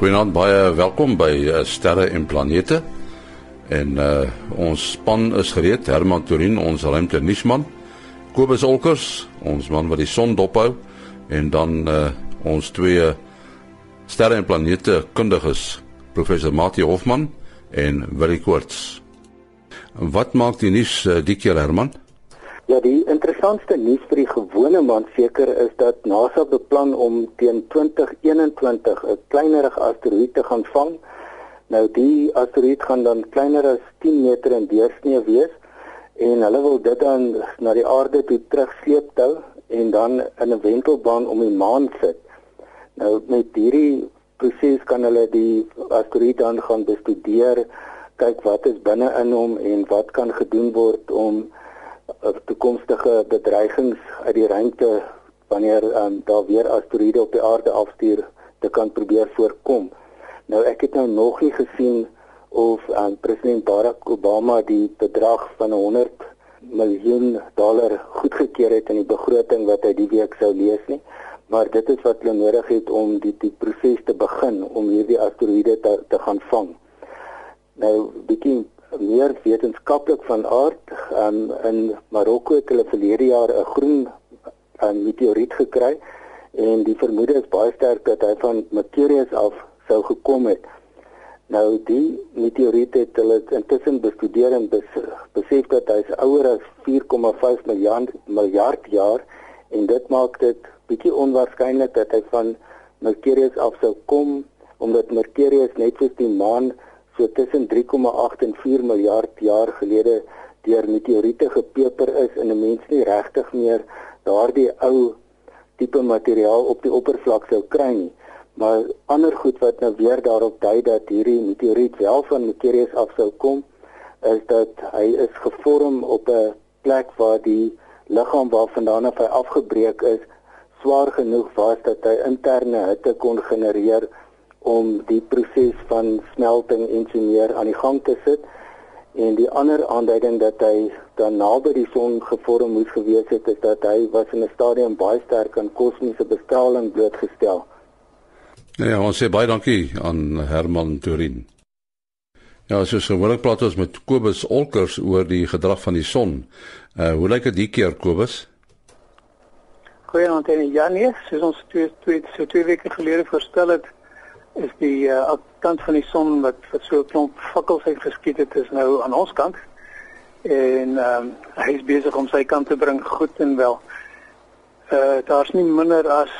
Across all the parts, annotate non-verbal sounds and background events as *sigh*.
Goeienaand, baie welkom by uh, Sterre en Planete. En uh ons span is gereed, Herman Torin, ons ruimte nuusman, Kobus Olkers, ons man wat die son dophou en dan uh ons twee Sterre en Planete kundiges, professor Mati Hofman en Willie Koorts. Wat maak die nuus uh, die keer Herman? Ja, die interessantste nuus vir die gewone man seker is dat NASA beplan om teen 2021 'n kleinerige asteroïde te gaan vang. Nou die asteroïde gaan dan kleiner as 10 meter in deursnee wees en hulle wil dit dan na die aarde toe terugsleep tou en dan in 'n wentelbaan om die maan sit. Nou met hierdie proses kan hulle die asteroïde dan gaan bestudeer, kyk wat is binne in hom en wat kan gedoen word om toekomstige bedreigings uit die ruimte wanneer um, daar weer asteroïde op die aarde afstuur te kan probeer voorkom. Nou ek het nou nog nie gesien of um, president Barack Obama die bedrag van 100 miljoen dollar goedgekeur het in die begroting wat hy die week sou lees nie, maar dit is wat hulle nodig het om die die proses te begin om hierdie asteroïde te, te gaan vang. Nou bietjie meer wetenskaplik van aard um, in Marokko het hulle verlede jaar 'n groen um, meteoriet gekry en die vermoede is baie sterk dat hy van Mercurius af sou gekom het. Nou die meteoriet het hulle intussen bestudeer en bes, besef dat hy ouer as 4,5 miljard miljard jaar en dit maak dit bietjie onwaarskynlik dat hy van Mercurius af sou kom omdat Mercurius net soos die maan so tussen 3,8 en 4 miljard jaar gelede deur meteoriete gepeper is en 'n mens nie regtig meer daardie ou tipe materiaal op die oppervlak sou kry nie. Maar ander goed wat nou weer daarop dui dat hierdie meteoriet wel van Mercurius af sou kom, is dat hy is gevorm op 'n plek waar die liggaam waarvandaan hy afgebreek is swaar genoeg was dat hy interne hitte kon genereer om die proses van smelting en so meer aan die gang te sit en die ander aanduiding dat hy dan naby die son gevorm moes gewees het is dat hy was in 'n stadium baie sterk aan kosmiese bestraling blootgestel. Ja, ons sê baie dankie aan Herman Turin. Ja, soos gewoonlik praat ons met Kobus Olkers oor die gedrag van die son. Uh hoe lyk dit die keer Kobus? Goeienaand en ja nee, soos ons twee twee so twee weke gelede voorstel het, is die uh, kant van die son wat wat so 'n klomp vakkels uitgeskiet het is nou aan ons kant. En ehm um, hy is besig om sy kant te bring goed en wel. Uh daar's nie minder as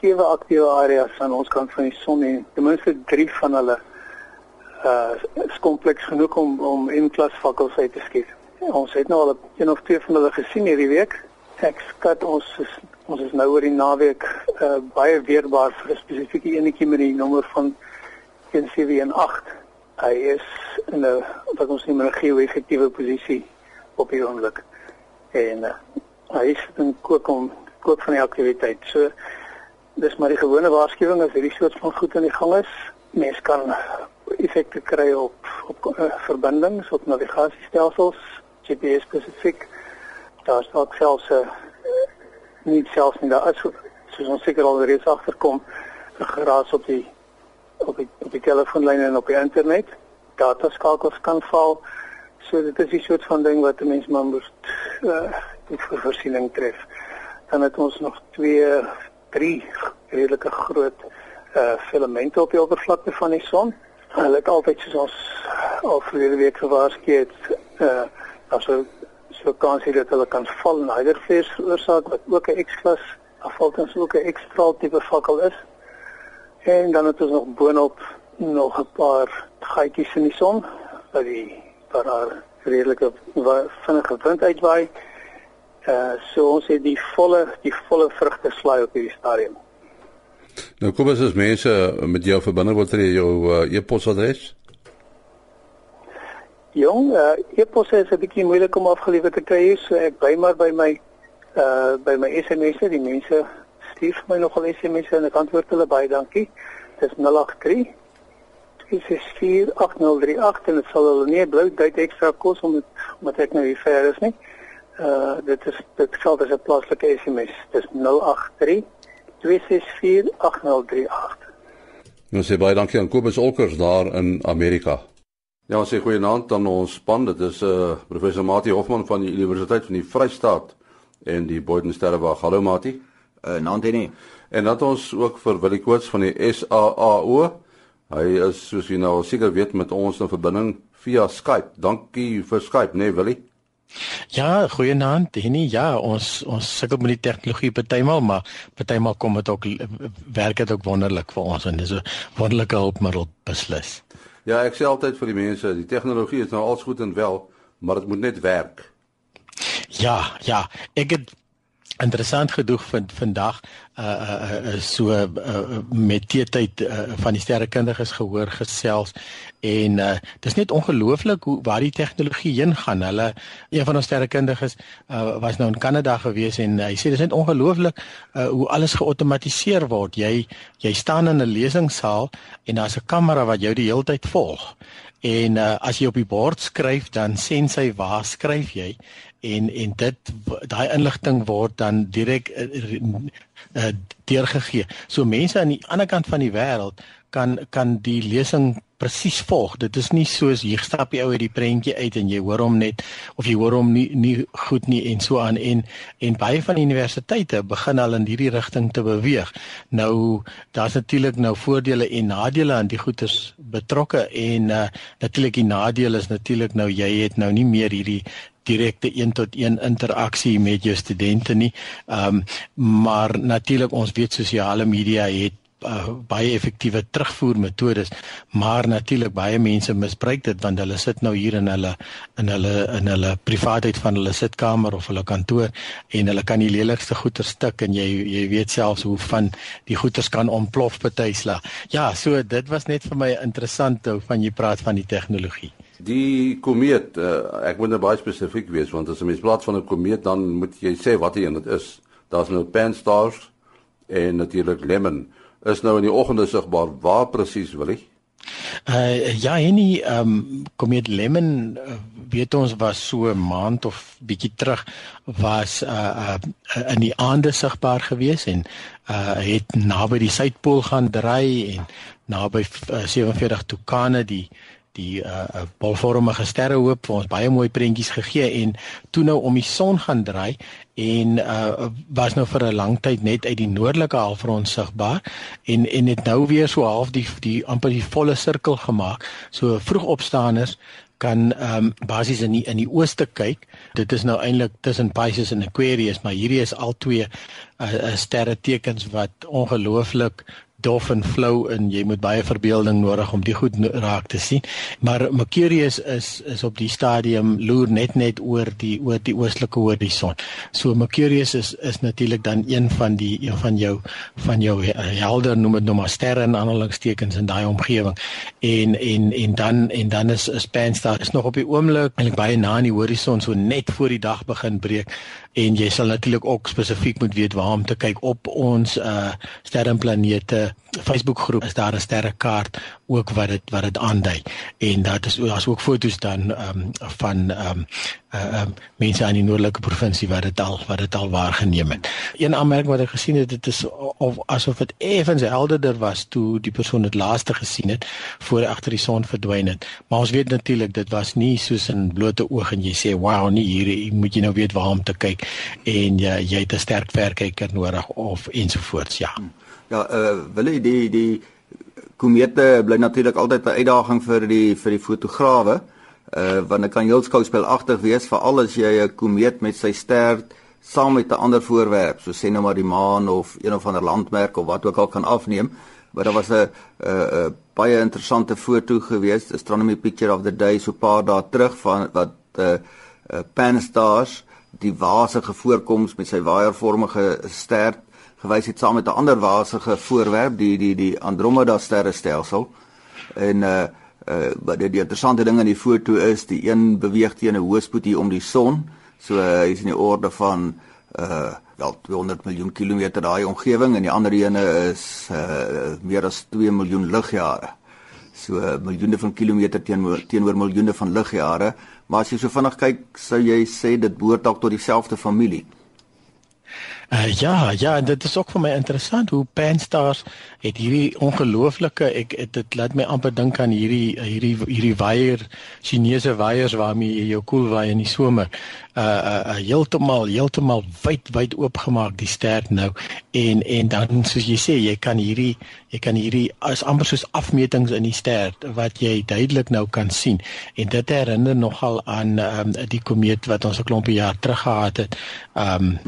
sewe aktiewe areas aan ons kant van die son en ten minste 3 van hulle uh is kompleks genoeg om om in klas vakkels uit te skiet. Ons het nou al een of twee van hulle gesien hierdie week. Ek skat ons is Ons is nou oor die naweek uh, baie weerbaar vir spesifieke enetjie met die nommer van 1718. Hy is in 'n wat ons noem 'n geo-effektiewe posisie op die oomblik. En uh, hy is in kook om kook van die aktiwiteit. So dis maar die gewone waarskuwing as hierdie soort van goed aan die gang is. Mens kan effekte kry op op uh, verbindings, op navigasiestelsels, GPS spesifiek. Daar's ook selfs 'n uh, nie selfs nie daar is soos ons seker al reeds agterkom geraas op die op die op die telefoonlyne en op die internet. Data skakels kan val. So dit is 'n soort van ding wat 'n mens maar moet uh, vir voorsiening tref. Dan het ons nog twee drie redelike groot uh filamente op die oppervlakte van die son. Hulle het altyd soos ons al verlede week gewaarsku het uh also so kans hier dat hulle kan val en hydervlees veroorsaak wat ook 'n X-klas afvaltens ook 'n ekstra tipe vakkel is. En dan het ons nog boonop nog 'n paar gaatjies in die son wat die waar daar redelike vinnige wind uitwaai. Uh so ons het die volle die volle vrugte slaai op hierdie stadium. Nou kom as mense met jou verbinding wil tree jou uh, e-posadres. Jong, uh, e-pos is 'n bietjie moeilik om afgelewer te kry, so ek bly maar by my uh by my SMS'e. Die mense stuur my nogal SMS'e en ek antwoord hulle baie dankie. Dis 083 3648038 en dit sal hulle nie blou tyd ekstra kos om het, omdat ek nou hier ver is nie. Uh dit is dit geld as 'n plaaslike SMS. Dis 083 2648038. Ons sê baie dankie aan Kobus Olkers daar in Amerika. Ja, ons sê goeienaand aan ons span. Dit is uh professor Mati Hofman van die Universiteit van die Vrystaat en die Boyden Sterrewag. Hallo Mati. Uh Nantini. En dan ons ook vir Willie Koorts van die SAAO. Hy is soos jy nou seker weet met ons in verbinding via Skype. Dankie vir Skype, né nee, Willie? Ja, goeienaand. Henny, ja, ons ons sukkel met die tegnologie partymal, maar partymal kom dit ook werk dit ook wonderlik vir ons en dis 'n wonderlike hulpmiddel beslis. Ja, ek sê altyd vir die mense, die tegnologie is nou als goed en wel, maar dit moet net werk. Ja, ja, ek het interessant genoeg vind vandag uh uh, uh so uh, uh, met teetyd uh, van die sterrekundiges gehoor gesels en uh dis net ongelooflik hoe waar die tegnologie heen gaan. Hulle een van ons sterrekundiges uh was nou in Kanada gewees en hy sê dis net ongelooflik uh hoe alles geautomatiseer word. Jy jy staan in 'n lesingssaal en daar's 'n kamera wat jou die hele tyd volg. En uh, as jy op die bord skryf dan sien sy waar skryf jy en en dit daai inligting word dan direk uh, uh, deurgegee. So mense aan die ander kant van die wêreld kan kan die lesing presies volg. Dit is nie soos hier stap jy ou uit die prentjie uit en jy hoor hom net of jy hoor hom nie nie goed nie en so aan en en baie van die universiteite begin al in hierdie rigting te beweeg. Nou daar's natuurlik nou voordele en nadele aan die goeters betrokke en uh, natuurlik die nadeel is natuurlik nou jy het nou nie meer hierdie direkte 1 tot 1 interaksie met jou studente nie. Ehm um, maar natuurlik ons weet sosiale media het uh, baie effektiewe terugvoermetodes, maar natuurlik baie mense misbruik dit want hulle sit nou hier in hulle in hulle in hulle privaatheid van hulle sitkamer of hulle kantoor en hulle kan die lelikste goeder stuk en jy jy weet selfs hoe van die goeders kan ontplof partyslag. Ja, so dit was net vir my interessant hoe van jy praat van die tegnologie. Die komeet, uh, ek moet nou baie spesifiek wees want as 'n mens praat van 'n komeet dan moet jy sê wat hy en dit is. Daar's nou Pan-STARRS en natuurlik Lemon is nou in die oggende sigbaar. Waar presies wil hy? Uh ja, enige ehm um, komeet Lemon uh, weet ons was so 'n maand of bietjie terug was uh, uh in die aande sigbaar gewees en uh het naby die suidpool gaan dry en naby uh, 47 Tucane die die uh bolvormige sterrehoop vir ons baie mooi prentjies gegee en toe nou om die son gaan draai en uh was nou vir 'n lang tyd net uit die noordelike halfrond sigbaar en en het nou weer so half die die amper die volle sirkel gemaak. So vroegopstaaners kan ehm um, basies in die in die ooste kyk. Dit is nou eintlik tussen Pisces en Aquarius, maar hierdie is al twee uh, uh sterre tekens wat ongelooflik dof en flou en jy moet baie verbeelding nodig om die goed raak te sien. Maar Mercurius is is op die stadium loer net net oor die oor die oostelike horison. So Mercurius is is natuurlik dan een van die een van jou van jou helder noem dit nou maar sterre en aanhalingstekens in daai omgewing. En en en dan en dan is is Pan-STARRS is nog op die oomblik eintlik baie na aan die horison so net voor die dag begin breek en jy sal natuurlik ook spesifiek moet weet waar om te kyk op ons uh sterre en planete Facebook groep is daar 'n sterrekaart ook wat dit wat dit aandui en dat is daar's ook foto's dan um, van um, uh, um, mense in die noordelike provinsie wat dit al wat dit al waargeneem het. Een aanmerking wat ek gesien het dit is of asof dit effens helderder was toe die persoon dit laaste gesien het voor agter die son verdwyn het. Maar ons weet natuurlik dit was nie soos in blote oog en jy sê wow nee hier moet jy nou weet waar om te kyk en jy jy het 'n sterk verkyker nodig of ensovoorts ja. Hmm. Ja, uh wil jy die die komete bly natuurlik altyd 'n uitdaging vir die vir die fotograwe. Uh want dit kan heel skouspelagtig wees veral as jy 'n komeet met sy ster saam met 'n ander voorwerp, so sê nou maar die maan of een of ander landmerk of wat ook al kan afneem. Maar daar was 'n 'n 'n baie interessante foto gewees, Astronomy Picture of the Day so 'n paar dae terug van wat 'n uh, uh, Pan-STARRS die wasige voorkoms met sy waaiervormige ster gewys het saam met 'n ander wasige voorwerp die die die Andromeda sterrestelsel. En uh uh die, die interessante ding aan die foto is, die een beweeg teen 'n hoë spoed hier om die son. So uh, hy is in die orde van uh wel 200 miljoen kilometer daai omgewing en die ander ene is uh meer as 2 miljoen ligjare. So uh, miljoene van kilometer teenoor teenoor miljoene van ligjare, maar as jy so vinnig kyk, sou jy sê dit behoort dalk tot dieselfde familie. Uh, ja, ja, dit is ook vir my interessant hoe Pan-STARRS het hierdie ongelooflike ek dit laat my amper dink aan hierdie hierdie hierdie waier Chinese waiers waarmee jy jou koel waai in die somer. Uh uh, heeltemal heeltemal wyd wyd oopgemaak die ster nou en en dan soos jy sê jy kan hierdie jy kan hierdie as amper soos afmetings in die ster wat jy duidelik nou kan sien en dit herinner nogal aan um, die komeet wat ons 'n klompie jaar terug gehad het. Um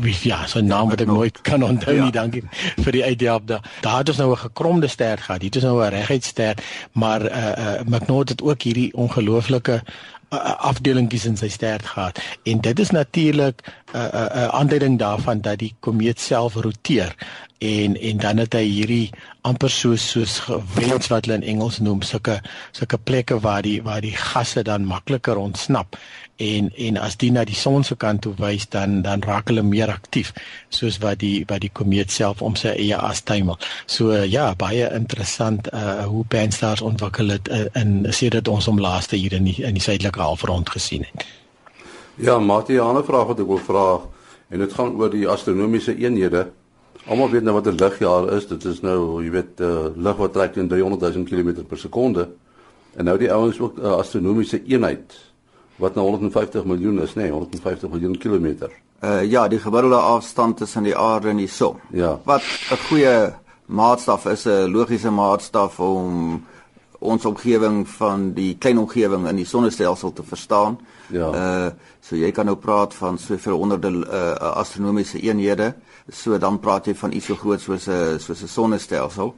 wie ja, so naam wat ek nooit kan onthou ja. nie, dankie vir die uitdaging daar. Daar het ons nou 'n gekromde ster gehad. Hier is nou 'n reguit ster, maar uh uh McNaught het ook hierdie ongelooflike uh, afdelingkies in sy ster gehad. En dit is natuurlik 'n uh, 'n uh, uh, aanduiding daarvan dat die komeet self roteer en en dan het hy hierdie amper soos soos gewens wat hulle in Engels noem sulke sulke plekke waar die waar die gasse dan makliker ontsnap en en as die na die son se kant toe wys dan dan raak hulle meer aktief soos wat die wat die komeet self om sy eie as tuimel. So ja, baie interessant uh hoe Pan-STARRS ontwikkel het uh, in sê dit ons om laaste hier in die in die suidelike halfrond gesien het. Ja, Mati, 'n ander vraag wat ek wil vra en dit gaan oor die astronomiese eenhede. Almal weet nou wat 'n ligjaar is. Dit is nou, jy weet, uh, lig wat trek teen 300 000 km per sekonde. En nou die ouens ook 'n uh, astronomiese eenheid wat nou 150 miljoen is, nee, 150 miljoen kilometer. Uh ja, die gemiddelde afstand tussen die aarde en die son. Ja. Wat 'n goeie maatstaf is, 'n logiese maatstaf om ons omgewing van die klein omgewing in die sonnestelsel te verstaan. Ja. Uh so jy kan nou praat van soveel honderde uh astronomiese eenhede. So dan praat jy van iets so groot soos 'n soos 'n sonnestelsel.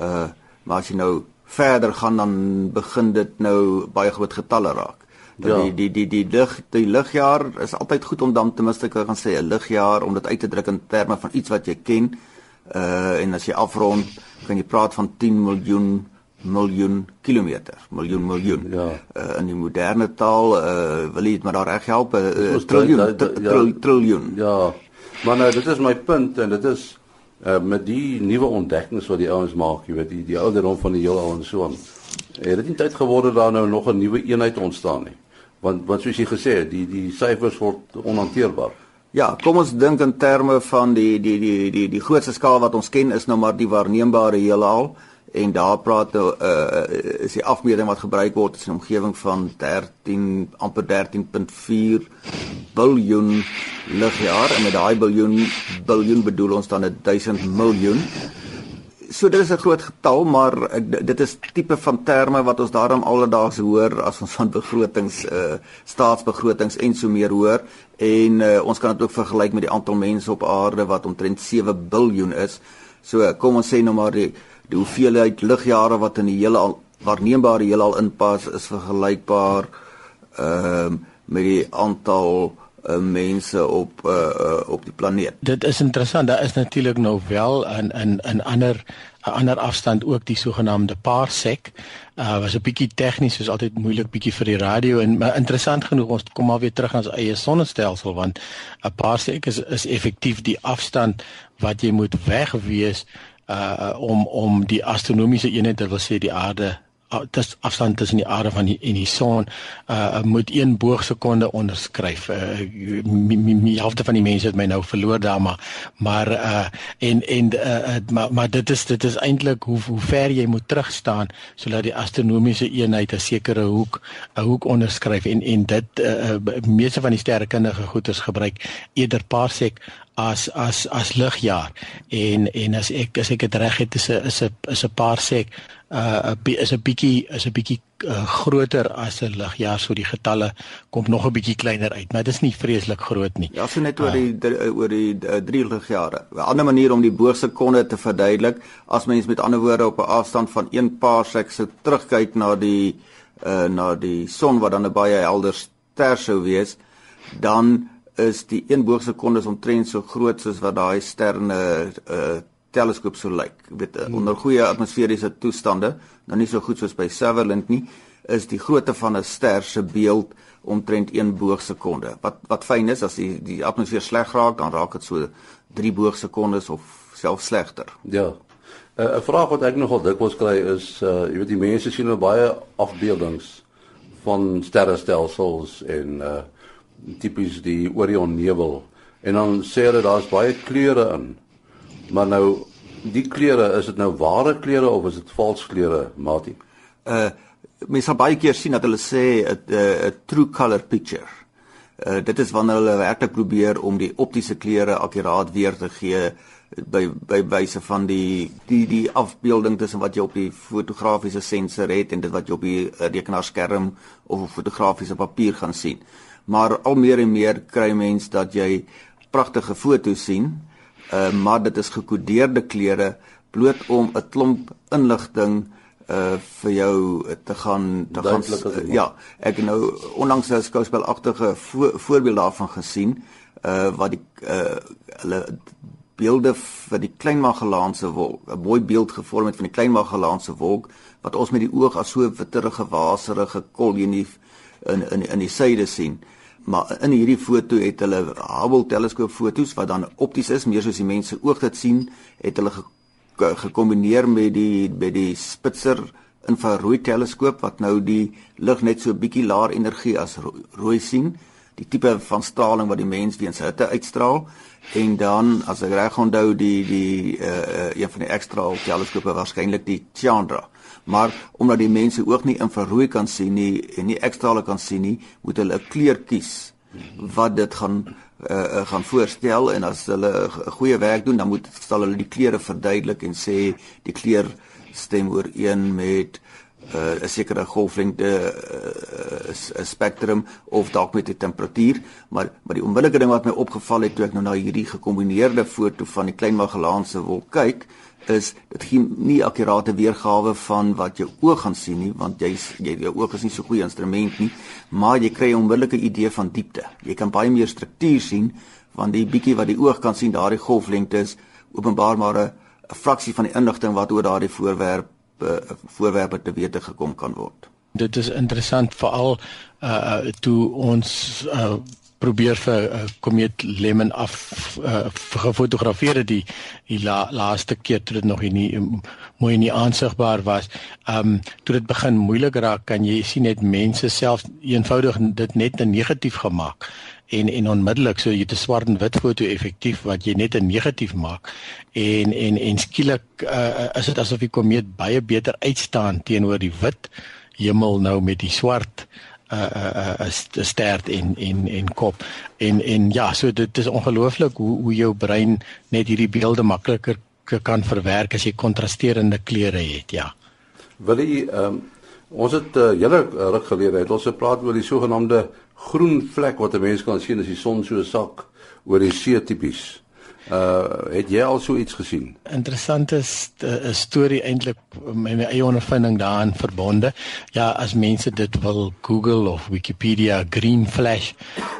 Uh maar as jy nou verder gaan dan begin dit nou baie groot getalle raak. Ja. Die die die die lig die ligjaar is altyd goed om dan ten minste kan gaan sê 'n ligjaar om dit uit te druk in terme van iets wat jy ken. Uh en as jy afrond, kan jy praat van 10 miljoen miljoen kilometer, miljoen miljoen. Ja. Uh in die moderne taal uh wil jy dit maar daar reg help uh, triljoen ja. triljoen. Ja. Maar nou dit is my punt en dit is uh met die nuwe ontdekkings wat die ouens maak, jy weet die die ouderdom van die heelal en so aan. Het dit nie tyd geword daar nou nog 'n nuwe eenheid ontstaan nie? want wat soos jy gesê het, die die syfers word onhanteerbaar. Ja, kom ons dink in terme van die die die die die grootste skaal wat ons ken is nou maar die waarneembare heelal en daar praat uh, uh is die afmeting wat gebruik word in 'n omgewing van 13 amper 13.4 biljoen ligjaar en met daai biljoen biljoen bedoel ons dan 1000 miljoen. So dit is 'n groot getal, maar ek, dit is tipe van terme wat ons daarom alledaags hoor as ons van begrotings uh staatsbegrotings en so meer hoor. En uh, ons kan dit ook vergelyk met die aantal mense op aarde wat omtrent 7 miljard is. So kom ons sê nou maar die, die hoeveelheid ligjare wat in die hele al waarneembare heelal inpas is vergelykbaar ehm uh, met die aantal uh, mense op uh, uh, op die planeet. Dit is interessant. Daar is natuurlik nou wel in in in ander 'n ander afstand ook die sogenaamde parsec. Uh was 'n bietjie tegnies, soos altyd moeilik bietjie vir die radio en maar interessant genoeg ons kom maar weer terug aan ons eie sonnestelsel want 'n parsec is is effektief die afstand wat jy moet wegwees uh om om die astronomiese eenheid, dit wil sê die aarde dis afstand tussen die aarde van die en die son uh moet 1 boogsekonde onderskryf. Uh die helfte van die mense het my nou verloor daar maar maar uh en en uh, maar maar dit is dit is eintlik hoe hoe ver jy moet terug staan sodat die astronomiese eenheid 'n sekere hoek 'n hoek onderskryf en en dit uh meeste van die sterrekundige goeters gebruik eerder parsec as as as ligjaar en en as ek as ek dit reg het is 'n is 'n is 'n parsec uh is 'n bietjie is 'n bietjie uh, groter as 'n ligjaar so die getalle kom nog 'n bietjie kleiner uit maar dit is nie vreeslik groot nie. Ja, so net oor die uh, oor die 3 ligjare. 'n Ander manier om die boogsekonde te verduidelik as mens met ander woorde op 'n afstand van 1 parsec sou terugkyk na die uh na die son wat dan 'n baie helder ster sou wees, dan is die 1 boogsekonde omtrent so groot soos wat daai sterne uh teleskoop so lyk. Jy weet hmm. onder goeie atmosferiese toestande, nou nie so goed soos by Sutherland nie, is die grootte van 'n ster se beeld omtrent 1 boogsekonde. Wat wat fyn is as die die atmosfeer sleg raak, dan raak dit so 3 boogsekondes of selfs slegter. Ja. Eh, 'n uh, Vraag wat ek nogal dikwels kry is uh jy weet die mense sien nou baie afbeeldings van sterrestelsels en uh tipies die Orion nevel En dan sê hulle daar's baie kleure in. Maar nou die kleure, is dit nou ware kleure of is dit vals kleure, Matie? Uh mense sal baie keer sien dat hulle sê 'n 'n true color picture. Uh dit is wanneer hulle werklik probeer om die optiese kleure akkuraat weer te gee by by wyse van die die die afbeelding tussen wat jy op die fotografiese sensor het en dit wat jy op die uh, rekenaarskerm of op fotografiese papier gaan sien. Maar al meer en meer kry mense dat jy pragtige foto's sien, uh, maar dit is gekodeerde kleure bloot om 'n klomp inligting uh vir jou te gaan te gaan uh, ja ek nou onlangs 'n skouspelagtige vo voorbeeld daarvan gesien uh wat die uh hulle beelde vir die Klein Magellaanse wolk, 'n mooi beeld gevorm het van die Klein Magellaanse wolk wat ons met die oog as so witterige waserige kol in in in die suide sien. Maar in hierdie foto het hulle Hubble teleskoop fotos wat dan opties is, meer soos die mense oog dit sien, het hulle gekombineer met die by die Spitzer infrarooi teleskoop wat nou die lig net so bietjie laer energie as rooi sien. Die tipe van straling wat die mens weens hitte uitstraal. En dan as ek reg onthou die die uh, een van die ekstra teleskope waarskynlik die Chandra maar omdat die mense oog nie infrarooi kan sien nie en nie ekstrale kan sien nie moet hulle 'n kleur kies wat dit gaan uh, gaan voorstel. En as hulle goeie werk doen dan moet sal hulle die kleure verduidelik en sê die kleur stem ooreen met uh, 'n sekere golflengte uh, spektrum of dalk met die temperatuur, maar maar die onmiddellike ding wat my opgeval het toe ek nou na hierdie gekombineerde foto van die Klein Magellaanse wolk kyk, is dit gee nie akkurate weergawe van wat jou oog gaan sien nie, want jy jy jou oog is nie so goeie instrument nie, maar jy kry 'n onmiddellike idee van diepte. Jy kan baie meer struktuur sien want die bietjie wat die oog kan sien, daardie golflengte is openbaar maar 'n fraksie van die inligting wat oor daardie voorwerp voorwerpe te wete gekom kan word. Dit is interessant veral uh toe ons uh probeer vir uh, komeet Lemon af uh, gefotografeer het die die la, laaste keer toe dit nog nie mooi nie aansigbaar was. Um toe dit begin moeilik raak kan jy sien net mense self eenvoudig dit net 'n negatief gemaak en en onmiddellik so jy 'n swart en wit foto effektief wat jy net 'n negatief maak. En en en skielik uh, is dit asof die komeet baie beter uitstaan teenoor die wit hemel nou met die swart uh uh, uh stert in in in kop. En en ja so dit is ongelooflik hoe hoe jou brein net hierdie beelde makliker kan verwerk as jy kontrasterende kleure het ja. Wil jy um, ons het uh, julle ruk gelede het ons gepraat oor die sogenaamde groen vlek wat 'n mens kan sien as die son so sak oor die see tipies. Uh het jy al so iets gesien? Interessante uh, storie eintlik met my eie ondervinding daarin verbonde. Ja, as mense dit wil Google of Wikipedia green flash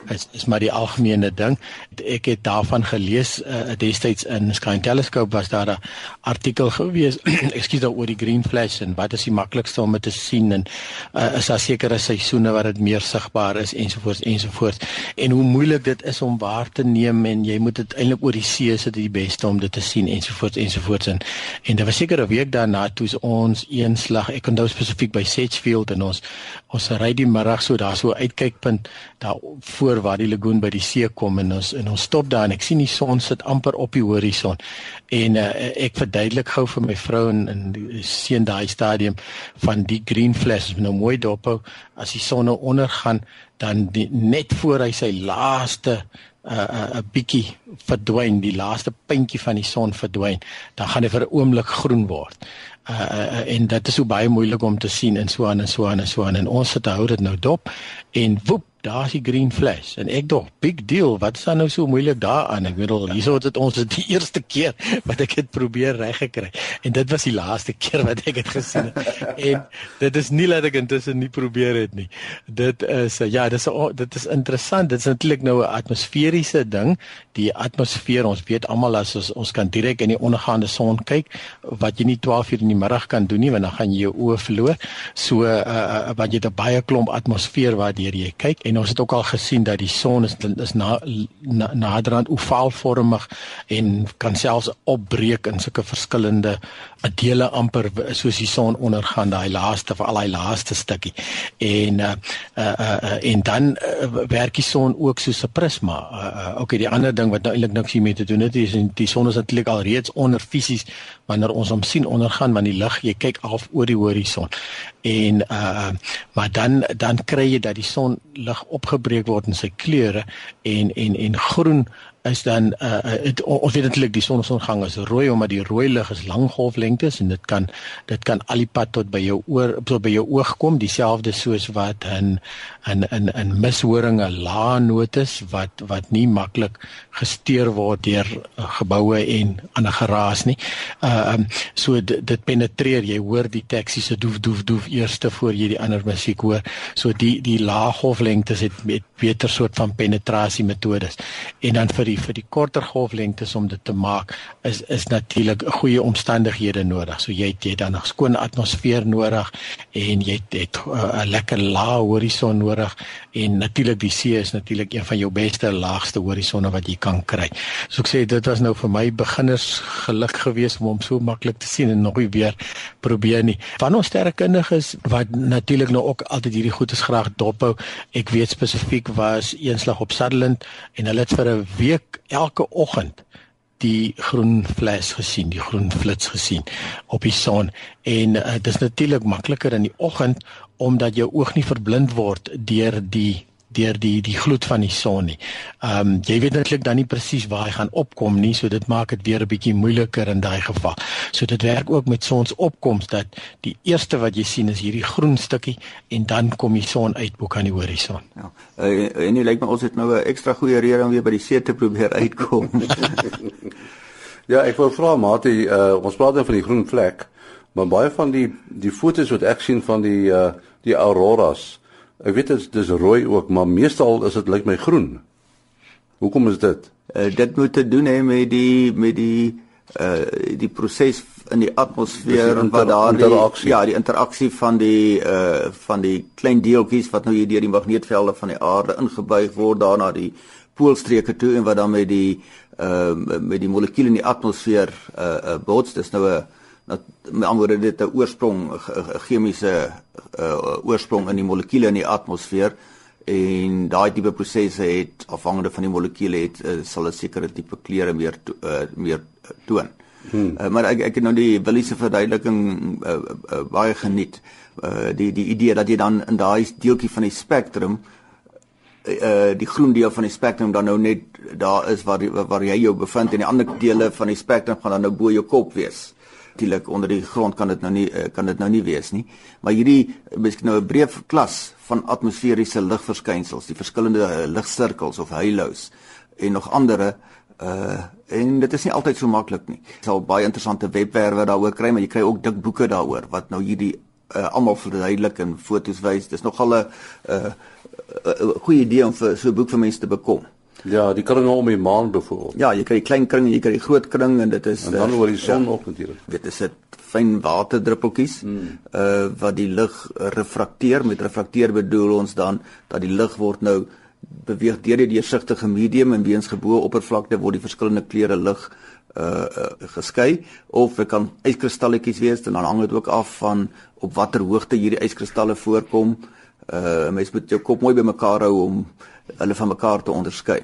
is is maar die algemene ding. Ek het daarvan gelees uh, destyds in Sky Telescope was daar 'n artikel gewees, *clears throat* ekskuus oor die green flash en wat is die maklikste om dit te sien en uh, is daar sekere seisoene waar dit meer sigbaar is ensovoorts ensovoorts en hoe moeilik dit is om waar te neem en jy moet dit eintlik oor die see is dit die beste om dit te sien ensovoorts ensovoorts en en daar was seker 'n week daarna toe ons een slag ek onthou spesifiek by Sedgefield en ons ons ry die middag so daar so uitkykpunt daar voor waar die lagoon by die see kom en ons en ons stop daar en ek sien die son sit amper op die horison. En uh, ek verduidelik gou vir my vrou en, en sien daai stadium van die green flash nou mooi dop as die son nou ondergaan dan die, net voor hy sy laaste 'n uh, uh, bietjie verdwyn, die laaste puntjie van die son verdwyn, dan gaan hy vir 'n oomblik groen word. Uh, uh en dit is so baie moeilik om te sien en so aan en so aan en so aan en ons sit hou dit nou dop en woep daar's die green flash. En ek dog big deal wat is dan nou so moeilik daaraan ek bedoel hierso het dit ons die *laughs* eerste keer wat ek dit probeer reggekry en dit was die laaste *laughs* keer wat ek dit gesien het. En dit is nie dat ek intussen nie probeer het nie. Dit is ja dit is dit is interessant. Dit is natuurlik nou 'n atmosferiese ding. Die atmosfeer ons weet almal as ons, ons kan direk in die ondergaande son kyk wat jy nie 12 uur in die middag kan doen nie want dan gaan jy jou oë verloor. So uh, uh, want jy het 'n baie klomp atmosfeer waardeur jy kyk. En en ons het ook al gesien dat die son is is na, na naderhand ovaalvormig en kan selfs opbreek in sulke verskillende dele amper soos die son ondergaan daai laaste vir al daai laaste stukkie en uh, uh, uh, en dan uh, werk die son ook soos 'n prisma. Uh, uh, okay, die ander ding wat nou eintlik niks hiermee te doen het is die son is natuurlik al reeds onder fisies wanneer ons hom sien ondergaan want die lig jy kyk af oor die horison en uh maar dan dan kry jy dat die son lig opgebreek word in sy kleure en en en groen is dan uh het, ons weet eintlik die sonsondergang is rooi omdat die rooi lig is lang golflengtes en dit kan dit kan al die pad tot by jou oor tot by jou oog kom dieselfde soos wat in in in in mishoringe lae notes wat wat nie maklik gesteer word deur uh, geboue en ander geraas nie. Uh um so dit, dit penetreer jy hoor die taxi se doef doef doef eerste voor jy die ander musiek hoor. So die die lae golflengtes het met beter soort van penetrasie metodes en dan vir die vir die korter golflengtes om dit te maak is is natuurlik goeie omstandighede nodig. So jy het jy dan 'n skoon atmosfeer nodig en jy het uh, 'n uh, lekker lae horison nodig en natuurlik die see is natuurlik een van jou beste laagste horisonne wat jy kan kry. So ek sê dit was nou vir my beginners geluk geweest om hom so maklik te sien en nog weer probeer nie. Van ons sterrekundiges wat natuurlik nou ook altyd hierdie goedes graag dophou. Ek weet spesifiek was eenslag op Sutherland en hulle het vir 'n week elke oggend die groen flash gesien, die groen flits gesien op die son en uh, dit is natuurlik makliker in die oggend omdat jou oog nie verblind word deur die deur die die gloed van die son nie. Ehm um, jy weet eintlik dan nie presies waar hy gaan opkom nie, so dit maak dit weer 'n bietjie moeiliker in daai geval. So dit werk ook met sonsopkoms dat die eerste wat jy sien is hierdie groen stukkie en dan kom die son uit bo kan die horison. Ja. Uh, en jy lyk my ons het nou 'n ekstra goeie rede om weer by die see te probeer uitkom. *laughs* ja, ek wil vra Mati, uh, ons praat dan van die groen vlek, maar baie van die die fotos wat ek sien van die uh, die auroras Ek weet dit is dis rooi ook, maar meestal is dit lyk my groen. Hoekom is dit? Uh, dit moet te doen hê met die met die uh die proses in die atmosfeer en wat daar die ja, die interaksie van die uh van die klein deeltjies wat nou hier deur die magneetvelde van die aarde ingebuig word daarna die poolstreke toe en wat dan met die uh met die molekules in die atmosfeer uh, uh bots. Dis nou 'n dat met ander woorde dit 'n oorsprong 'n chemiese uh, oorsprong in die molekules in die atmosfeer en daai tipe prosesse het afhangende van die molekules het uh, sal 'n sekere tipe kleure meer to, uh, meer toon. Hmm. Uh, maar ek ek het nou die Willise verduideliking uh, uh, baie geniet. Uh, die die idee dat jy dan in daai deeltjie van die spektrum uh die groen deel van die spektrum dan nou net daar is waar die, waar jy jou bevind en die ander dele van die spektrum gaan dan nou bo jou kop wees natuurlik onder die grond kan dit nou nie eh, kan dit nou nie wees nie. Maar hierdie miskien nou 'n breë klas van atmosferiese ligverskynsels, die verskillende eh, ligsirkels of halos en nog ander uh en dit is nie altyd so maklik nie. Jy sal baie interessante webwerwe daaroor kry, maar jy kry ook dik boeke daaroor wat nou hierdie uh almal verduidelik en foto's wys. Dis nogal 'n uh 'n goeie idee om vir so 'n boek vir mense te bekom. Ja, die kringe om die maan byvoorbeeld. Ja, jy kry die klein kring en jy kry die groot kring en dit is En dan uh, oor die son ja, ook natuurlik. Weet dit is fyn waterdruppeltjies hmm. uh wat die lig refrakteer. Met refrakteer bedoel ons dan dat die lig word nou beweeg deur die deursigtige medium en weens gebo oppervlakte word die verskillende kleure lig uh, uh geskei of dit kan yskristalletjies wees en dan hang dit ook af van op watter hoogte hierdie yskristalle voorkom. Uh mens moet jou kop mooi bymekaar hou om hulle van mekaar te onderskei.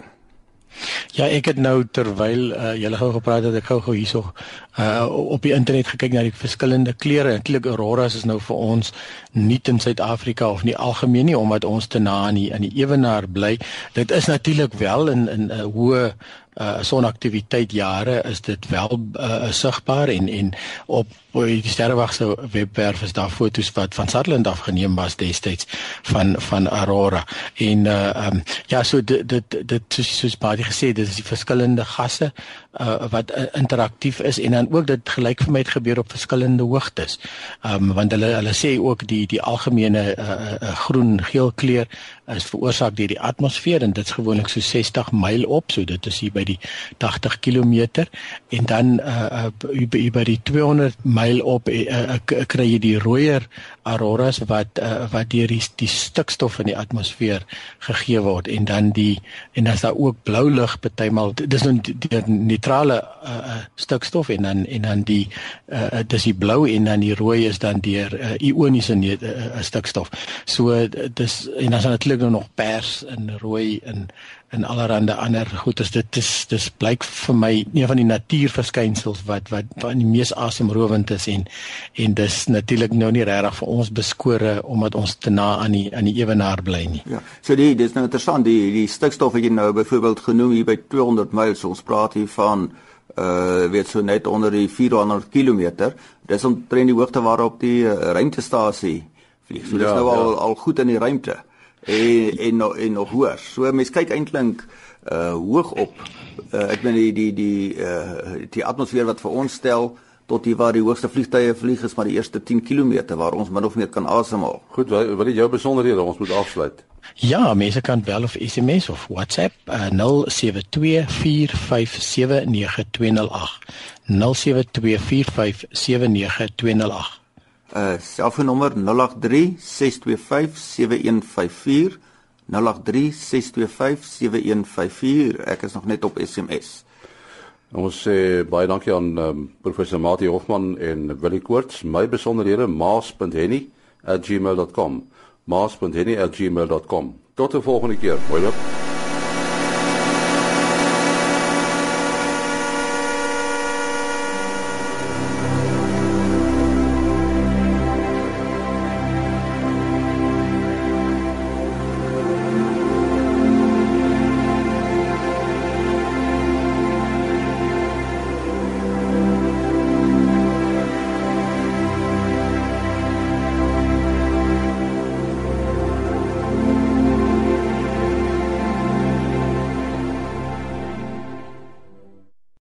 Ja, ek het nou terwyl uh, julle gou gepraat het, ek gou-gou hierso uh op die internet gekyk na die verskillende kleure. Eintlik auroras is nou vir ons nie in Suid-Afrika of nie algemeen nie omdat ons te na aan die in die ewenaar bly. Dit is natuurlik wel in in 'n uh, hoë uh sonaktiwiteit jare is dit wel uh, sigbaar en en op die sterrewag se webwerf is daar foto's wat van Sutherland afgeneem was destyds van van Aurora en uh um, ja so dit dit dit soos soos baie gesê dit is die verskillende gasse uh wat uh, interaktief is en dan ook dit gelyk vir my het gebeur op verskillende hoogtes. Um want hulle hulle sê ook die die algemene uh, uh, groen geel kleur is veroorsaak deur die atmosfeer en dit's gewoonlik so 60 myl op, so dit is hier by die 80 km en dan uh, uh by die 200 myl op uh, uh, kry jy die rooier auroras wat uh, wat deur die, die stikstof in die atmosfeer gegee word en dan die en dan's daar ook blou lig partymal dis nou die neutrale uh, stikstof en dan en dan die uh, dis die blou en dan die rooi is dan deur uh, ioniese uh, stikstof. So dis en dan is natuurlik nou nog pers en rooi en en allerlei ander goedes dit is dis blyk vir my een van die natuurverskynsels wat wat van die mees asemrowend is en en dis natuurlik nou nie regtig vir ons beskore omdat ons te na aan die aan die ewenaar bly nie. Ja. So die dis nou interessant die die stikstof wat jy nou byvoorbeeld genoem hier by 200 myl so ons praat hier van uh weet so net onder die 400 km. Dis omtrent die hoogte waarop die uh, ruimtestasie vlieg. So dis ja, nou al ja. al goed in die ruimte en en en nog hoër. So mense kyk eintlik uh hoog op. Uh, ek meen die die die uh die atmosfeer wat vir ons stel tot hier waar die hoogste vliegtye vlieg is maar die eerste 10 km waar ons min of meer kan asemhaal. Goed, wat wat is jou besonderhede? Ons moet afsluit. Ja, mense kan bel of SMS of WhatsApp uh, 0724579208. 0724579208. Uh selfoonnommer 0836257154. 0836257154. Ek is nog net op SMS. Ons sê baie dankie aan um, professor Mati Hofman en Willie Koorts. My besonderhede maas.henny@gmail.com. maas.henny@gmail.com. Tot 'n volgende keer. Mooi loop.